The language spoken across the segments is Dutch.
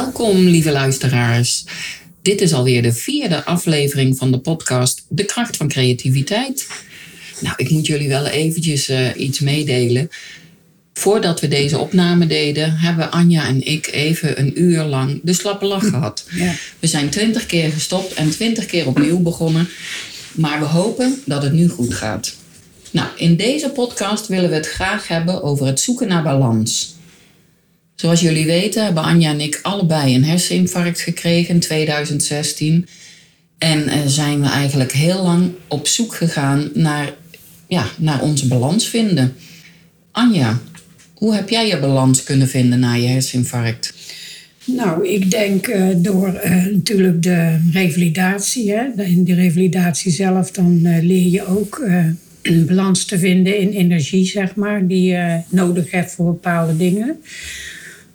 Welkom, lieve luisteraars. Dit is alweer de vierde aflevering van de podcast De kracht van creativiteit. Nou, ik moet jullie wel eventjes uh, iets meedelen. Voordat we deze opname deden, hebben Anja en ik even een uur lang de slappe lach gehad. Ja. We zijn twintig keer gestopt en twintig keer opnieuw begonnen. Maar we hopen dat het nu goed gaat. Nou, in deze podcast willen we het graag hebben over het zoeken naar balans. Zoals jullie weten hebben Anja en ik allebei een herseninfarct gekregen in 2016. En uh, zijn we eigenlijk heel lang op zoek gegaan naar, ja, naar onze balans vinden. Anja, hoe heb jij je balans kunnen vinden na je herseninfarct? Nou, ik denk uh, door uh, natuurlijk de revalidatie. Hè. In de revalidatie zelf dan leer je ook een balans te vinden in energie, zeg maar, die je nodig hebt voor bepaalde dingen.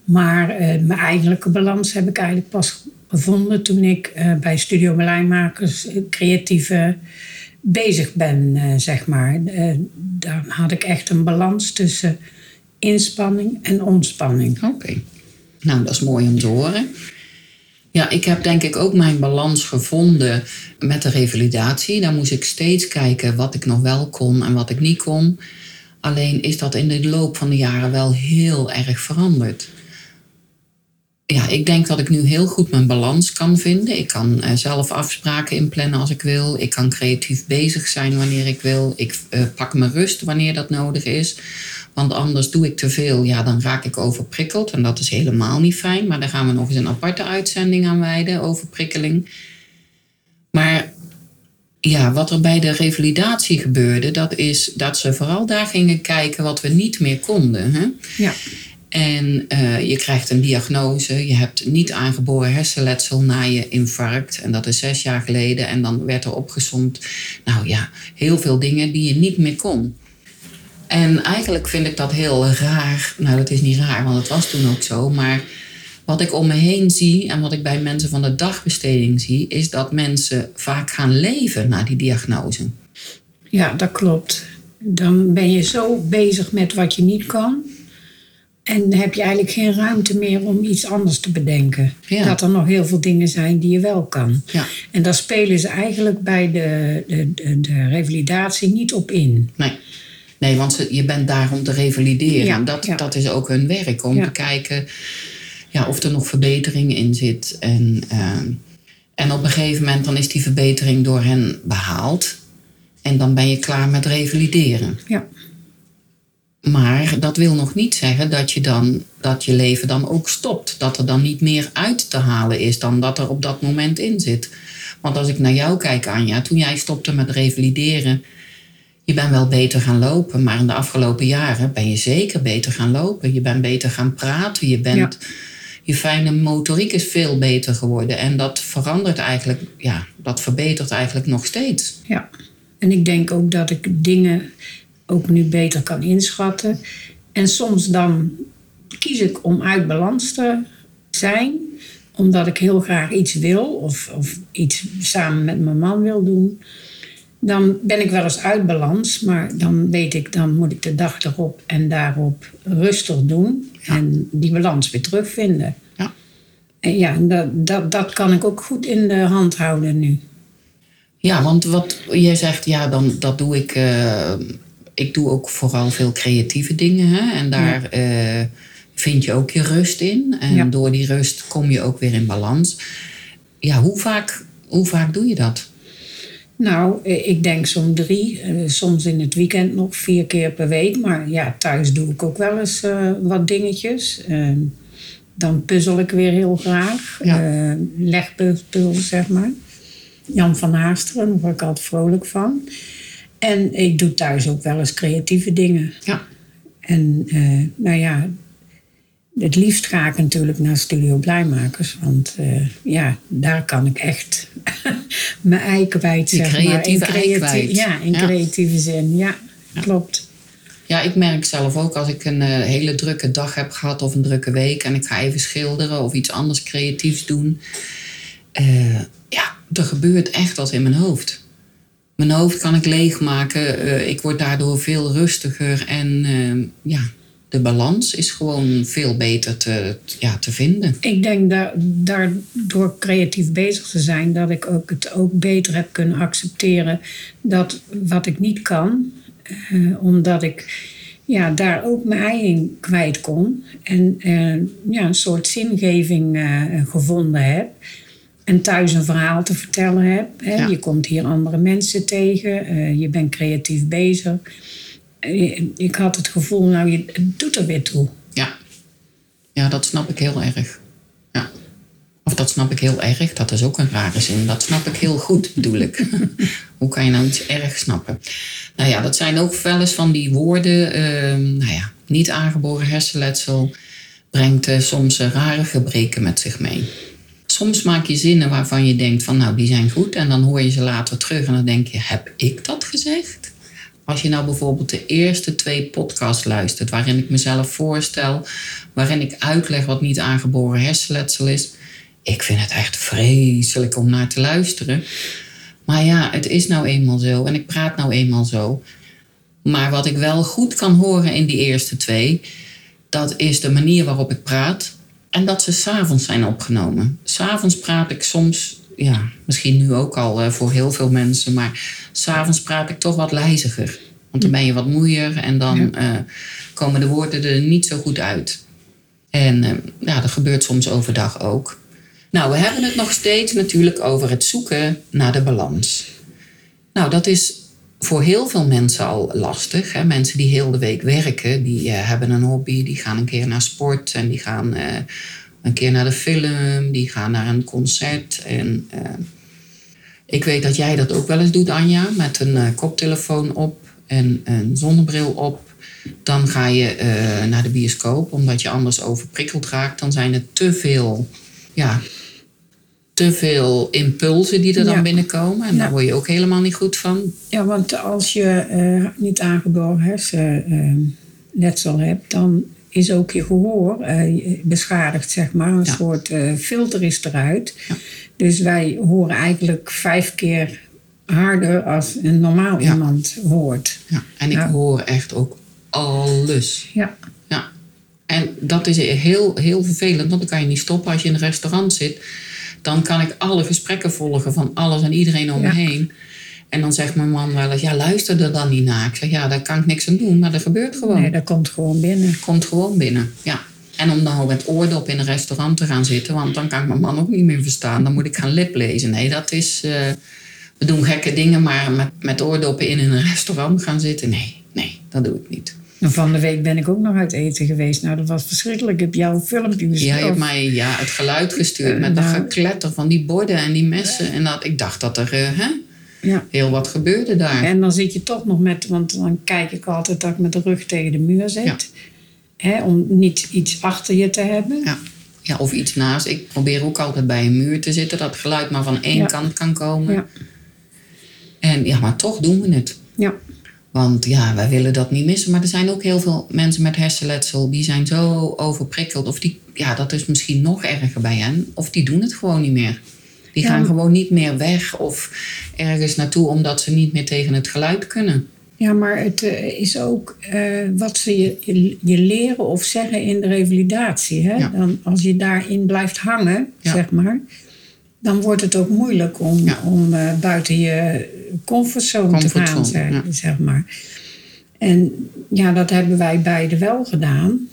Maar mijn eigenlijke balans heb ik eigenlijk pas gevonden toen ik bij Studio Berlijnmakers creatieve bezig ben, zeg maar. dan had ik echt een balans tussen inspanning en ontspanning. Oké. Nou, dat is mooi om te horen. Ja, ik heb denk ik ook mijn balans gevonden met de revalidatie. Daar moest ik steeds kijken wat ik nog wel kon en wat ik niet kon. Alleen is dat in de loop van de jaren wel heel erg veranderd. Ja, ik denk dat ik nu heel goed mijn balans kan vinden. Ik kan uh, zelf afspraken inplannen als ik wil. Ik kan creatief bezig zijn wanneer ik wil. Ik uh, pak mijn rust wanneer dat nodig is. Want anders doe ik te veel, ja, dan raak ik overprikkeld. En dat is helemaal niet fijn. Maar daar gaan we nog eens een aparte uitzending aan wijden, overprikkeling. Maar ja, wat er bij de revalidatie gebeurde, dat is dat ze vooral daar gingen kijken wat we niet meer konden. Hè? Ja. En uh, je krijgt een diagnose. Je hebt niet aangeboren hersenletsel na je infarct. En dat is zes jaar geleden. En dan werd er opgezomd, nou ja, heel veel dingen die je niet meer kon. En eigenlijk vind ik dat heel raar. Nou, dat is niet raar, want het was toen ook zo. Maar wat ik om me heen zie en wat ik bij mensen van de dagbesteding zie, is dat mensen vaak gaan leven na die diagnose. Ja, dat klopt. Dan ben je zo bezig met wat je niet kan. En heb je eigenlijk geen ruimte meer om iets anders te bedenken. Dat er nog heel veel dingen zijn die je wel kan. Ja. En daar spelen ze eigenlijk bij de, de, de, de revalidatie niet op in. Nee. Nee, want je bent daar om te revalideren. Ja, dat, ja. dat is ook hun werk, om Ja. te kijken ja, of er nog verbetering in zit. En, eh, en op een gegeven moment dan is die verbetering door hen behaald. En dan ben je klaar met revalideren. Ja. Maar dat wil nog niet zeggen dat je, dan, dat je leven dan ook stopt. Dat er dan niet meer uit te halen is dan dat er op dat moment in zit. Want als ik naar jou kijk, Anja, toen jij stopte met revalideren, je bent wel beter gaan lopen, maar in de afgelopen jaren ben je zeker beter gaan lopen. Je bent beter gaan praten. Je, bent, je fijne motoriek is veel beter geworden. En dat verandert eigenlijk, ja, dat verbetert eigenlijk nog steeds. Ja. En ik denk ook dat ik dingen ook nu beter kan inschatten. En soms dan kies ik om uit balans te zijn, omdat ik heel graag iets wil of, of iets samen met mijn man wil doen. Dan ben ik wel eens uit balans, maar dan weet ik, dan moet ik de dag erop en daarop rustig doen en die balans weer terugvinden. Ja. En ja, dat, dat, dat kan ik ook goed in de hand houden nu. Ja, want wat jij zegt, ja, dan dat doe ik. eh, ik doe ook vooral veel creatieve dingen. Hè? En daar eh, vind je ook je rust in. En Ja. door die rust kom je ook weer in balans. Ja, hoe vaak, hoe vaak doe je dat? Nou, eh, ik denk zo'n drie, eh, soms in het weekend nog vier keer per week. Maar ja, thuis doe ik ook wel eens wat dingetjes. Eh, dan puzzel ik weer heel graag. Ja. Legpuzzel, zeg maar. Jan van Haasteren, daar word ik altijd vrolijk van. En ik doe thuis ook wel eens creatieve dingen. Ja. En eh, nou ja, het liefst ga ik natuurlijk naar Studio Blijmakers. Want eh, ja, daar kan ik echt mijn ei kwijt, zeg maar. creatieve ei creati- kwijt. Ja, in Ja. creatieve zin. Ja, klopt. Ja, ik merk zelf ook als ik een eh, hele drukke dag heb gehad of een drukke week en ik ga even schilderen of iets anders creatiefs doen. ja, er gebeurt echt wat in mijn hoofd. Mijn hoofd kan ik leegmaken. eh, ik word daardoor veel rustiger en eh, ja, de balans is gewoon veel beter te, ja, te vinden. Ik denk dat daardoor creatief bezig te zijn, dat ik ook het ook beter heb kunnen accepteren dat wat ik niet kan, eh, omdat ik ja, daar ook mijn ei in kwijt kon en eh, ja, een soort zingeving gevonden heb. En thuis een verhaal te vertellen heb. Hè. Ja. Je komt hier andere mensen tegen, eh, je bent creatief bezig. Eh, ik had het gevoel, nou, je, het doet er weer toe. Ja. ja, dat snap ik heel erg. Ja. Of dat snap ik heel erg, dat is ook een rare zin. Dat snap ik heel goed, bedoel ik. Hoe kan je nou iets erg snappen? Nou ja, dat zijn ook wel eens van die woorden. ehm, nou ja, niet aangeboren hersenletsel brengt eh, soms rare gebreken met zich mee. Soms maak je zinnen waarvan je denkt van nou, die zijn goed. En dan hoor je ze later terug en dan denk je, heb ik dat gezegd? Als je nou bijvoorbeeld de eerste twee podcasts luistert, waarin ik mezelf voorstel, waarin ik uitleg wat niet aangeboren hersenletsel is, ik vind het echt vreselijk om naar te luisteren. Maar ja, het is nou eenmaal zo en ik praat nou eenmaal zo. Maar wat ik wel goed kan horen in die eerste twee, dat is de manier waarop ik praat en dat ze s'avonds zijn opgenomen. S'avonds praat ik soms, ja, misschien nu ook al eh, voor heel veel mensen, maar s'avonds praat ik toch wat lijziger. Want dan ben je wat moeier en dan eh, komen de woorden er niet zo goed uit. En eh, ja, dat gebeurt soms overdag ook. Nou, we hebben het nog steeds natuurlijk over het zoeken naar de balans. Nou, dat is voor heel veel mensen al lastig. Hè? Mensen die heel de week werken, die eh, hebben een hobby, die gaan een keer naar sport en die gaan eh, een keer naar de film, die gaan naar een concert. En eh, ik weet dat jij dat ook wel eens doet, Anja, met een koptelefoon op en een zonnebril op. Dan ga je naar de bioscoop, omdat je anders overprikkeld raakt. Dan zijn er te veel, ja, te veel impulsen die er dan Ja. binnenkomen. En daar word je ook helemaal niet goed van. Ja, want als je eh, niet aangeboren hersenletsel hebt, dan is ook je gehoor eh, beschadigd, zeg maar. Een Ja. soort eh, filter is eruit. Dus wij horen eigenlijk vijf keer harder als een normaal iemand hoort. Ja. En ik hoor echt ook alles. Ja, Ja. En dat is heel, heel vervelend, want dan kan je niet stoppen als je in een restaurant zit. Dan kan ik alle gesprekken volgen van alles en iedereen om me Ja. heen. En dan zegt mijn man wel eens, ja, luister er dan niet naar. Ik zeg, ja, daar kan ik niks aan doen, maar dat gebeurt gewoon. nee, dat komt gewoon binnen. Komt gewoon binnen, ja. En om dan ook met oordop in een restaurant te gaan zitten, want dan kan ik mijn man ook niet meer verstaan. Dan moet ik gaan liplezen. Nee, dat is. eh, we doen gekke dingen, maar met, met oordoppen in een restaurant gaan zitten, nee, nee, dat doe ik niet. En van de week ben ik ook nog uit eten geweest. Nou, dat was verschrikkelijk. Ik heb jouw filmpje gezien. Jij hebt mij ja, het geluid gestuurd met dat Nou. gekletter van die borden en die messen. En dat, ik dacht dat er eh, hè, Ja. heel wat gebeurde daar. En dan zit je toch nog met, want dan kijk ik altijd dat ik met de rug tegen de muur zit. Ja. Hè, om niet iets achter je te hebben. Ja. ja, of iets naast. Ik probeer ook altijd bij een muur te zitten, dat het geluid maar van één Ja. kant kan komen. Ja. En ja, maar toch doen we het. Ja. Want ja, wij willen dat niet missen. Maar er zijn ook heel veel mensen met hersenletsel die zijn zo overprikkeld. Of die, ja, dat is misschien nog erger bij hen. Of die doen het gewoon niet meer. Die Ja. gaan gewoon niet meer weg of ergens naartoe omdat ze niet meer tegen het geluid kunnen. Ja, maar het eh, is ook eh, wat ze je, je, je leren of zeggen in de revalidatie. Hè? Ja. Dan, als je daarin blijft hangen, Ja. zeg maar, dan wordt het ook moeilijk om, om eh, buiten je comfortzone, te gaan, Comfortzone, zeg, ja. zeg maar. En ja, dat hebben wij beide wel gedaan.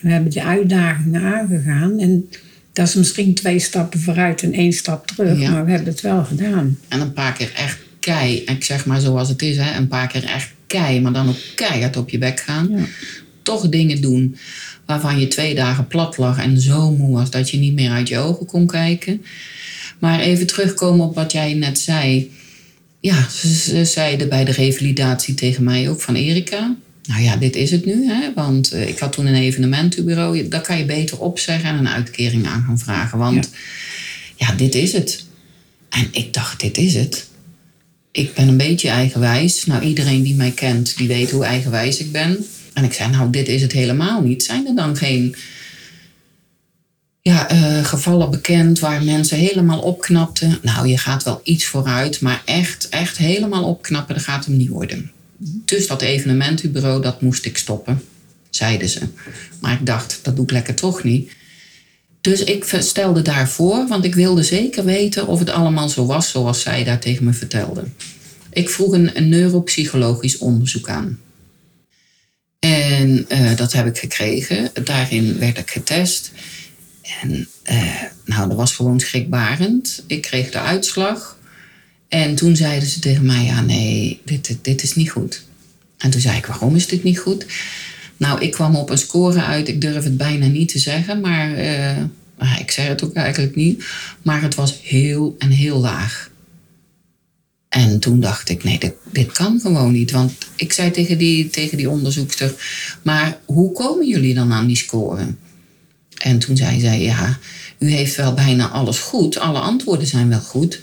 We hebben die uitdagingen aangegaan. En dat is misschien twee stappen vooruit en één stap terug, Ja. maar we hebben het wel gedaan. En een paar keer echt kei, ik zeg maar zoals het is, hè, een paar keer echt kei, maar dan ook keihard op je bek gaan. Ja. Toch dingen doen waarvan je twee dagen plat lag en zo moe was dat je niet meer uit je ogen kon kijken. Maar even terugkomen op wat jij net zei. Ja, ze, ze zeiden bij de revalidatie tegen mij ook van Erika. Nou ja, dit is het nu, hè? want eh, ik had toen een evenementenbureau. Daar kan je beter opzeggen en een uitkering aan gaan vragen. Want ja. dit is het. En ik dacht, dit is het. Ik ben een beetje eigenwijs. Nou, iedereen die mij kent, die weet hoe eigenwijs ik ben. En ik zei, nou, dit is het helemaal niet. Zijn er dan geen ja, eh, gevallen bekend waar mensen helemaal opknapten? Nou, je gaat wel iets vooruit, maar echt, echt helemaal opknappen, dat gaat hem niet worden. Dus dat evenementenbureau, dat moest ik stoppen, zeiden ze. Maar ik dacht, dat doe ik lekker toch niet. Dus ik stelde daarvoor, want ik wilde zeker weten of het allemaal zo was zoals zij daar tegen me vertelde. Ik vroeg een, neuropsychologisch onderzoek aan. En uh, dat heb ik gekregen. Daarin werd ik getest. En uh, nou, dat was gewoon schrikbarend. Ik kreeg de uitslag. En toen zeiden ze tegen mij, ja nee, dit, dit is niet goed. En toen zei ik, waarom is dit niet goed? Nou, ik kwam op een score uit, ik durf het bijna niet te zeggen, maar uh, ik zeg het ook eigenlijk niet. Maar het was heel en heel laag. En toen dacht ik, nee, dit, dit kan gewoon niet. Want ik zei tegen die, tegen die onderzoekster, maar hoe komen jullie dan aan die score? En toen zei zij, ja, u heeft wel bijna alles goed, alle antwoorden zijn wel goed,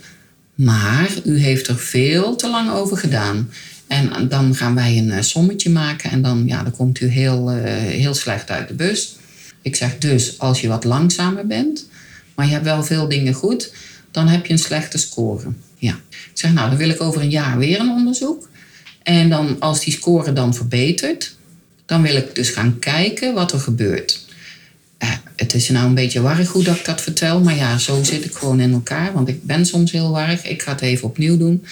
maar u heeft er veel te lang over gedaan. En dan gaan wij een eh, sommetje maken en dan, ja, dan komt u heel, uh, heel slecht uit de bus. Ik zeg dus, als je wat langzamer bent, maar je hebt wel veel dingen goed, dan heb je een slechte score. Ja. Ik zeg, nou, dan wil ik over een jaar weer een onderzoek. En dan, als die score dan verbetert, dan wil ik dus gaan kijken wat er gebeurt het is nou een beetje warrig hoe dat ik dat vertel. Maar ja, zo zit ik gewoon in elkaar. Want ik ben soms heel warrig. Ik ga het even opnieuw doen.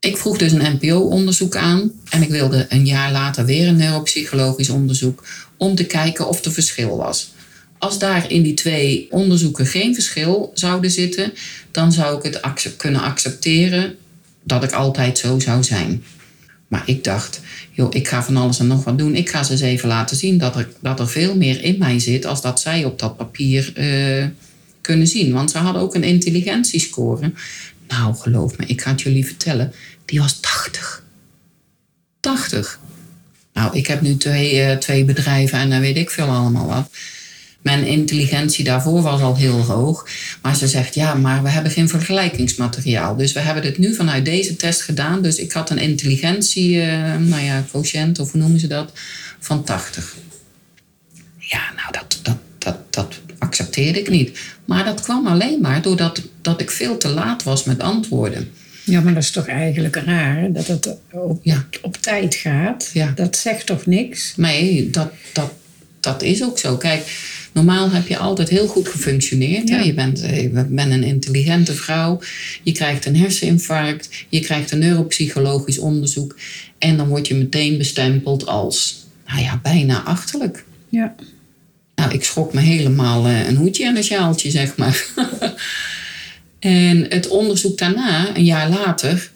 Ik vroeg dus een NPO-onderzoek aan. En ik wilde een jaar later weer een neuropsychologisch onderzoek. Om te kijken of er verschil was. Als daar in die twee onderzoeken geen verschil zouden zitten, dan zou ik het kunnen accepteren dat ik altijd zo zou zijn. Maar ik dacht, joh, ik ga van alles en nog wat doen. Ik ga ze eens even laten zien dat er, dat er veel meer in mij zit als dat zij op dat papier uh, kunnen zien. Want ze hadden ook een intelligentiescore. Nou, geloof me, ik ga het jullie vertellen. Die was 80. 80. Nou, ik heb nu twee, uh, twee bedrijven en dan weet ik veel allemaal wat. Mijn intelligentie daarvoor was al heel hoog. Maar ze zegt, ja, maar we hebben geen vergelijkingsmateriaal. Dus we hebben dit nu vanuit deze test gedaan. Dus ik had een intelligentie, uh, nou ja, quotient, of hoe noemen ze dat, van 80. Ja, nou, dat, dat, dat, dat accepteerde ik niet. Maar dat kwam alleen maar doordat dat ik veel te laat was met antwoorden. Ja, maar dat is toch eigenlijk raar dat het op, ja. op tijd gaat. Ja. Dat zegt toch niks? Nee, dat, dat, dat is ook zo. Kijk, Normaal heb je altijd heel goed gefunctioneerd. Ja. Je bent, eh, je bent een intelligente vrouw. Je krijgt een herseninfarct. Je krijgt een neuropsychologisch onderzoek. En dan word je meteen bestempeld als, nou ja, bijna achterlijk. Ja. Nou, ik schrok me helemaal eh, een hoedje en een sjaaltje, zeg maar. en het onderzoek daarna, een jaar later,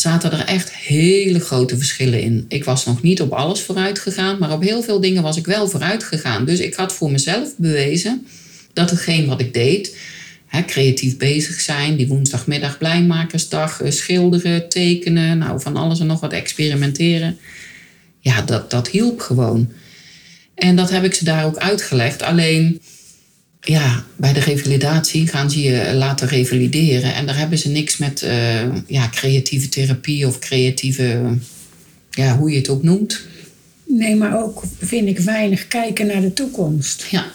zaten er echt hele grote verschillen in. Ik was nog niet op alles vooruit gegaan, maar op heel veel dingen was ik wel vooruit gegaan. Dus ik had voor mezelf bewezen dat hetgeen wat ik deed, hè, creatief bezig zijn, die woensdagmiddag blijmakersdag, eh, schilderen, tekenen, nou van alles en nog wat experimenteren, ja, dat, dat hielp gewoon. En dat heb ik ze daar ook uitgelegd. Alleen ja, bij de revalidatie gaan ze je laten revalideren. En daar hebben ze niks met uh, ja, creatieve therapie of creatieve, ja, hoe je het ook noemt. Nee, maar ook vind ik weinig kijken naar de toekomst. Ja,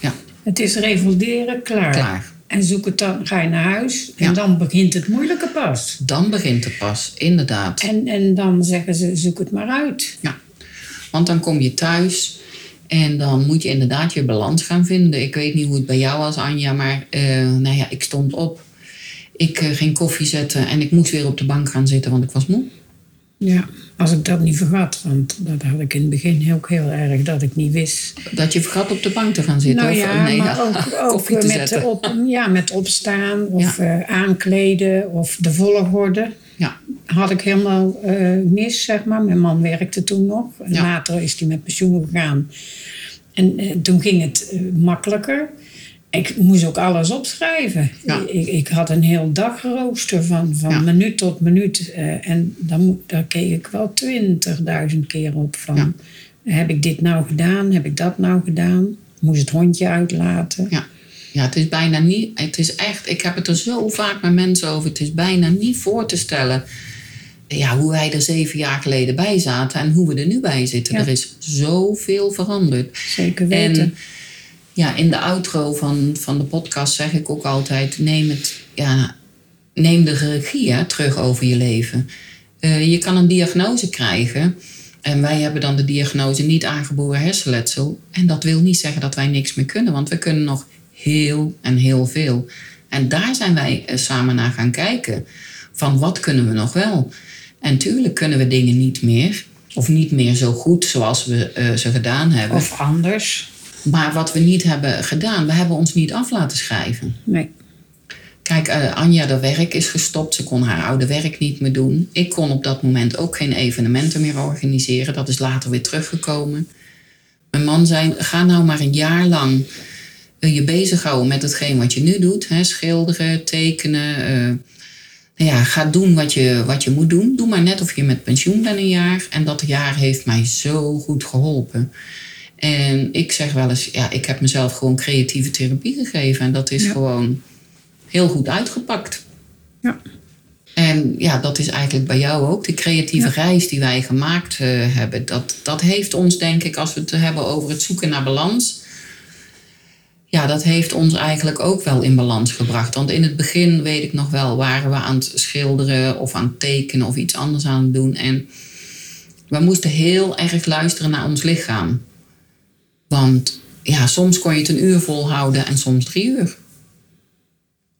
ja. Het is revalideren, klaar. Klaar. En zoek het dan, ga je naar huis en dan begint het moeilijke pas. Dan begint het pas, inderdaad. En, en dan zeggen ze, zoek het maar uit. Ja, want dan kom je thuis en dan moet je inderdaad je balans gaan vinden. Ik weet niet hoe het bij jou was, Anja, maar uh, nou ja, ik stond op. Ik uh, ging koffie zetten en ik moest weer op de bank gaan zitten, want ik was moe. Ja, als ik dat niet vergat, want dat had ik in het begin ook heel erg, dat ik niet wist. Dat je vergat op de bank te gaan zitten? Nou ja, of, nee, maar ook, ook met, op, ja, met opstaan of ja. uh, aankleden of de volgorde. Had ik helemaal uh, mis, zeg maar. Mijn man werkte toen nog. En later is hij met pensioen gegaan. En uh, toen ging het makkelijker. ik moest ook alles opschrijven. Ja. Ik, ik had een heel dagrooster van, van Ja. minuut tot minuut. eh, en dan, daar keek ik wel twintigduizend keer op van... Heb ik dit nou gedaan? Heb ik dat nou gedaan? Moest het hondje uitlaten? Ja. ja, het is bijna niet. Het is echt. Ik heb het er zo vaak met mensen over. Het is bijna niet voor te stellen. Ja, hoe wij er zeven jaar geleden bij zaten en hoe we er nu bij zitten. Ja. Er is zoveel veranderd. Zeker weten. En ja, in de outro van, van de podcast zeg ik ook altijd: neem, het, ja, neem de regie hè, terug over je leven. Eh, je kan een diagnose krijgen. En wij hebben dan de diagnose niet aangeboren hersenletsel. En dat wil niet zeggen dat wij niks meer kunnen, want we kunnen nog heel en heel veel. En daar zijn wij eh, samen naar gaan kijken. Van wat kunnen we nog wel? En tuurlijk kunnen we dingen niet meer. Of niet meer zo goed zoals we eh, ze gedaan hebben. Of anders. Maar wat we niet hebben gedaan, we hebben ons niet af laten schrijven. Nee. Kijk, eh, Anja, de werk is gestopt. Ze kon haar oude werk niet meer doen. Ik kon op dat moment ook geen evenementen meer organiseren. Dat is later weer teruggekomen. Mijn man zei, ga nou maar een jaar lang eh, je bezighouden met hetgeen wat je nu doet. Hè, schilderen, tekenen. Ja, ga doen wat je, wat je moet doen. Doe maar net of je met pensioen bent een jaar. En dat jaar heeft mij zo goed geholpen. En ik zeg wel eens, ja, ik heb mezelf gewoon creatieve therapie gegeven. En dat is Ja. gewoon heel goed uitgepakt. Ja. En ja, dat is eigenlijk bij jou ook. De creatieve Ja. reis die wij gemaakt eh, hebben, dat, dat heeft ons, denk ik, als we het hebben over het zoeken naar balans. Ja, dat heeft ons eigenlijk ook wel in balans gebracht. Want in het begin, weet ik nog wel, waren we aan het schilderen of aan het tekenen of iets anders aan het doen. En we moesten heel erg luisteren naar ons lichaam. Want ja, soms kon je het een uur volhouden en soms drie uur.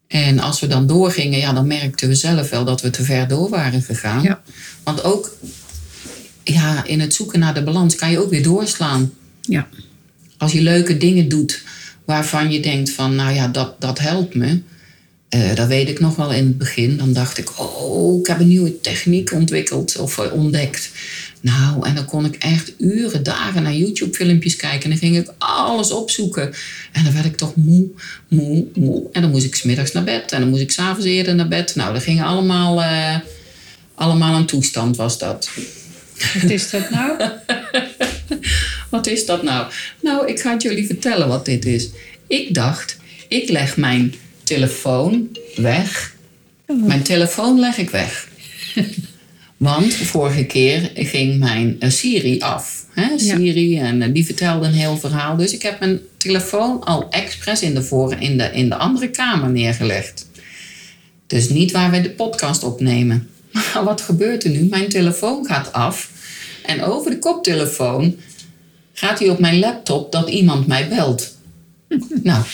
En als we dan doorgingen, ja, dan merkten we zelf wel dat we te ver door waren gegaan. Ja. Want ook ja, in het zoeken naar de balans kan je ook weer doorslaan. Ja. Als je leuke dingen doet waarvan je denkt van, nou ja, dat, dat helpt me. Eh, dat weet ik nog wel in het begin. Dan dacht ik, oh, ik heb een nieuwe techniek ontwikkeld of eh, ontdekt. Nou, en dan kon ik echt uren, dagen naar YouTube-filmpjes kijken. En dan ging ik alles opzoeken. En dan werd ik toch moe, moe, moe. En dan moest ik smiddags naar bed. En dan moest ik s'avonds eerder naar bed. Nou, dat ging allemaal, eh, allemaal een toestand was dat. Wat is dat nou? Wat is dat nou? Nou, ik ga het jullie vertellen wat dit is. Ik dacht, ik leg mijn telefoon weg. Mijn telefoon leg ik weg. Want vorige keer ging mijn eh, Siri af. Hè? Siri, en eh, die vertelde een heel verhaal. Dus ik heb mijn telefoon al expres in de, voor, in de, in de andere kamer neergelegd. Dus niet waar we de podcast opnemen. Maar wat gebeurt er nu? Mijn telefoon gaat af. En over de koptelefoon gaat hij op mijn laptop dat iemand mij belt. nou,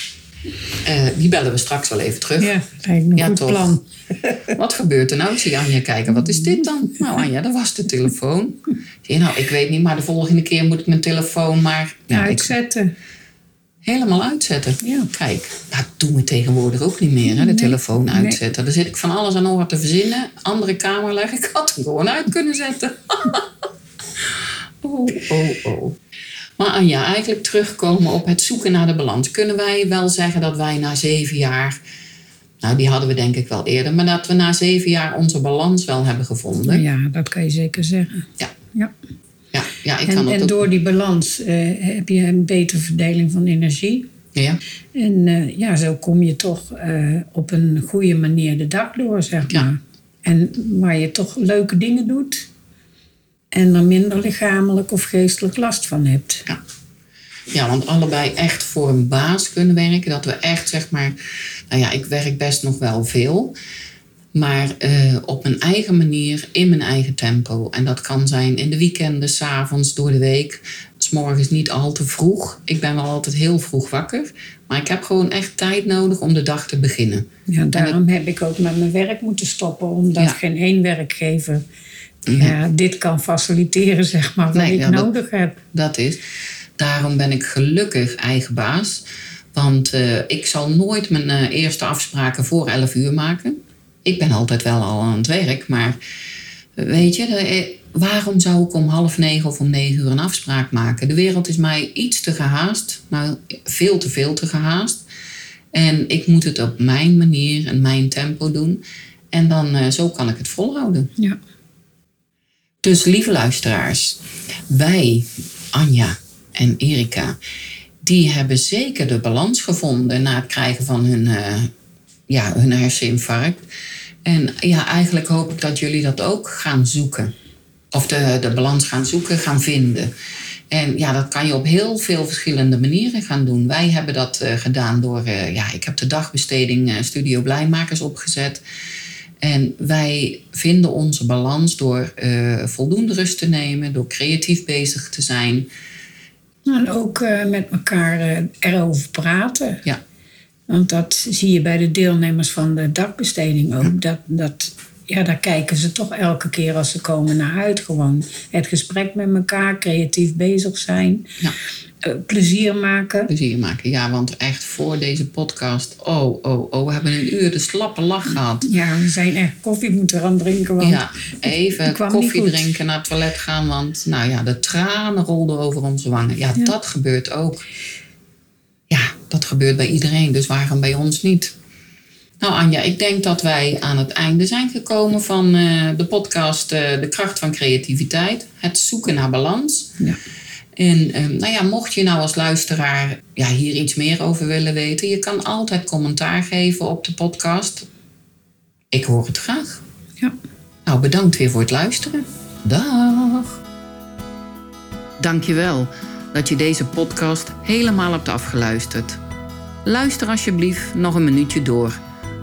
eh, die bellen we straks wel even terug. Ja, een Ja, goed toch. plan. Wat gebeurt er nou? Ik zie Anja kijken. Wat is dit dan? Nou Anja, dat was de telefoon. Zie nou, ik weet niet, maar de volgende keer moet ik mijn telefoon maar nou, ik Uitzetten. helemaal uitzetten. Ja. Kijk, dat doen we tegenwoordig ook niet meer, hè, de Nee. telefoon Nee. uitzetten. Daar zit ik van alles aan nog te verzinnen. Andere kamer leggen. Ik had hem gewoon uit kunnen zetten. oh, oh, oh. Maar Anja, eigenlijk terugkomen op het zoeken naar de balans. Kunnen wij wel zeggen dat wij na zeven jaar... Nou, die hadden we denk ik wel eerder. Maar dat we na zeven jaar onze balans wel hebben gevonden. Ja, dat kan je zeker zeggen. Ja. Ja. Ja, ja ik kan En, en ook... door die balans eh, heb je een betere verdeling van energie. Ja, En eh, ja, zo kom je toch eh, op een goede manier de dag door, zeg Ja. maar. En waar je toch leuke dingen doet. En er minder lichamelijk of geestelijk last van hebt. Ja. Ja, want allebei echt voor een baas kunnen werken. Dat we echt zeg maar. Nou ja, ik werk best nog wel veel. Maar eh, op mijn eigen manier, in mijn eigen tempo. En dat kan zijn in de weekenden, s'avonds, door de week. S morgens niet al te vroeg. Ik ben wel altijd heel vroeg wakker. Maar ik heb gewoon echt tijd nodig om de dag te beginnen. Ja, daarom heb ik ook met mijn werk moeten stoppen. Omdat Ja. geen één werkgever ja, dit kan faciliteren, zeg maar, wat Nee, ik ja, dat- nodig heb. Dat is. Daarom ben ik gelukkig eigen baas. Want eh, ik zal nooit mijn eh, eerste afspraken voor 11 uur maken. Ik ben altijd wel al aan het werk, maar eh, weet je, de, waarom zou ik om half negen of om negen uur een afspraak maken? De wereld is mij iets te gehaast, nou veel te veel te gehaast. En ik moet het op mijn manier en mijn tempo doen. En dan uh, zo kan ik het volhouden. Ja. Dus lieve luisteraars, wij, Anja en Erika, die hebben zeker de balans gevonden na het krijgen van hun, uh, ja, hun herseninfarct. En ja, eigenlijk hoop ik dat jullie dat ook gaan zoeken. Of de, de balans gaan zoeken, gaan vinden. En ja, dat kan je op heel veel verschillende manieren gaan doen. Wij hebben dat uh, gedaan door, uh, ja, ik heb de dagbesteding Studio Blijmakers opgezet. En wij vinden onze balans door voldoende rust te nemen, door creatief bezig te zijn. En ook met elkaar erover praten. Ja. Want dat zie je bij de deelnemers van de dagbesteding ook. Ja. Dat, dat ja, daar kijken ze toch elke keer als ze komen naar uit. Gewoon het gesprek met elkaar, creatief bezig zijn. Ja. Uh, plezier maken. Plezier maken, ja, want echt voor deze podcast, oh, oh, oh, we hebben een uur de slappe lach gehad. Ja, we zijn echt koffie moeten gaan drinken. Want ja, even koffie drinken, naar het toilet gaan, want nou ja, de tranen rolden over onze wangen. Ja, ja, dat gebeurt ook. Ja, dat gebeurt bij iedereen, dus waarom bij ons niet? Nou Anja, ik denk dat wij aan het einde zijn gekomen van uh, de podcast uh, De kracht van creativiteit. Het zoeken naar balans. Ja. En uh, nou ja, mocht je nou als luisteraar ja, hier iets meer over willen weten, je kan altijd commentaar geven op de podcast. Ik hoor het graag. Ja. Nou, bedankt weer voor het luisteren. Dag. Dankjewel dat je deze podcast helemaal hebt afgeluisterd. Luister alsjeblieft nog een minuutje door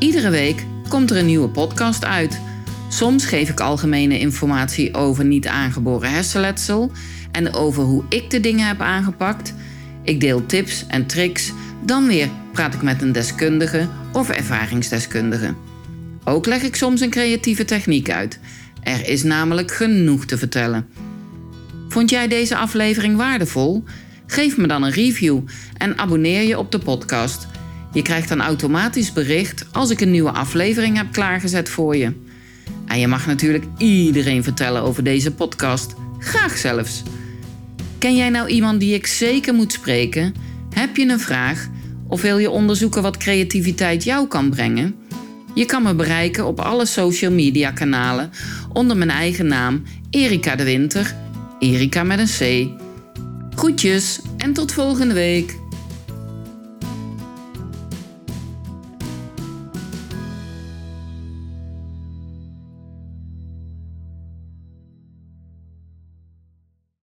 Iedere week komt er een nieuwe podcast uit. Soms geef ik algemene informatie over niet aangeboren hersenletsel en over hoe ik de dingen heb aangepakt. Ik deel tips en tricks. Dan weer praat ik met een deskundige of ervaringsdeskundige. Ook leg ik soms een creatieve techniek uit. Er is namelijk genoeg te vertellen. Vond jij deze aflevering waardevol? Geef me dan een review en abonneer je op de podcast. Je krijgt dan automatisch bericht als ik een nieuwe aflevering heb klaargezet voor je. En je mag natuurlijk iedereen vertellen over deze podcast. Graag zelfs. Ken jij nou iemand die ik zeker moet spreken? Heb je een vraag? Of wil je onderzoeken wat creativiteit jou kan brengen? Je kan me bereiken op alle social media kanalen onder mijn eigen naam Erika de Winter. Erika met een C. Groetjes en tot volgende week.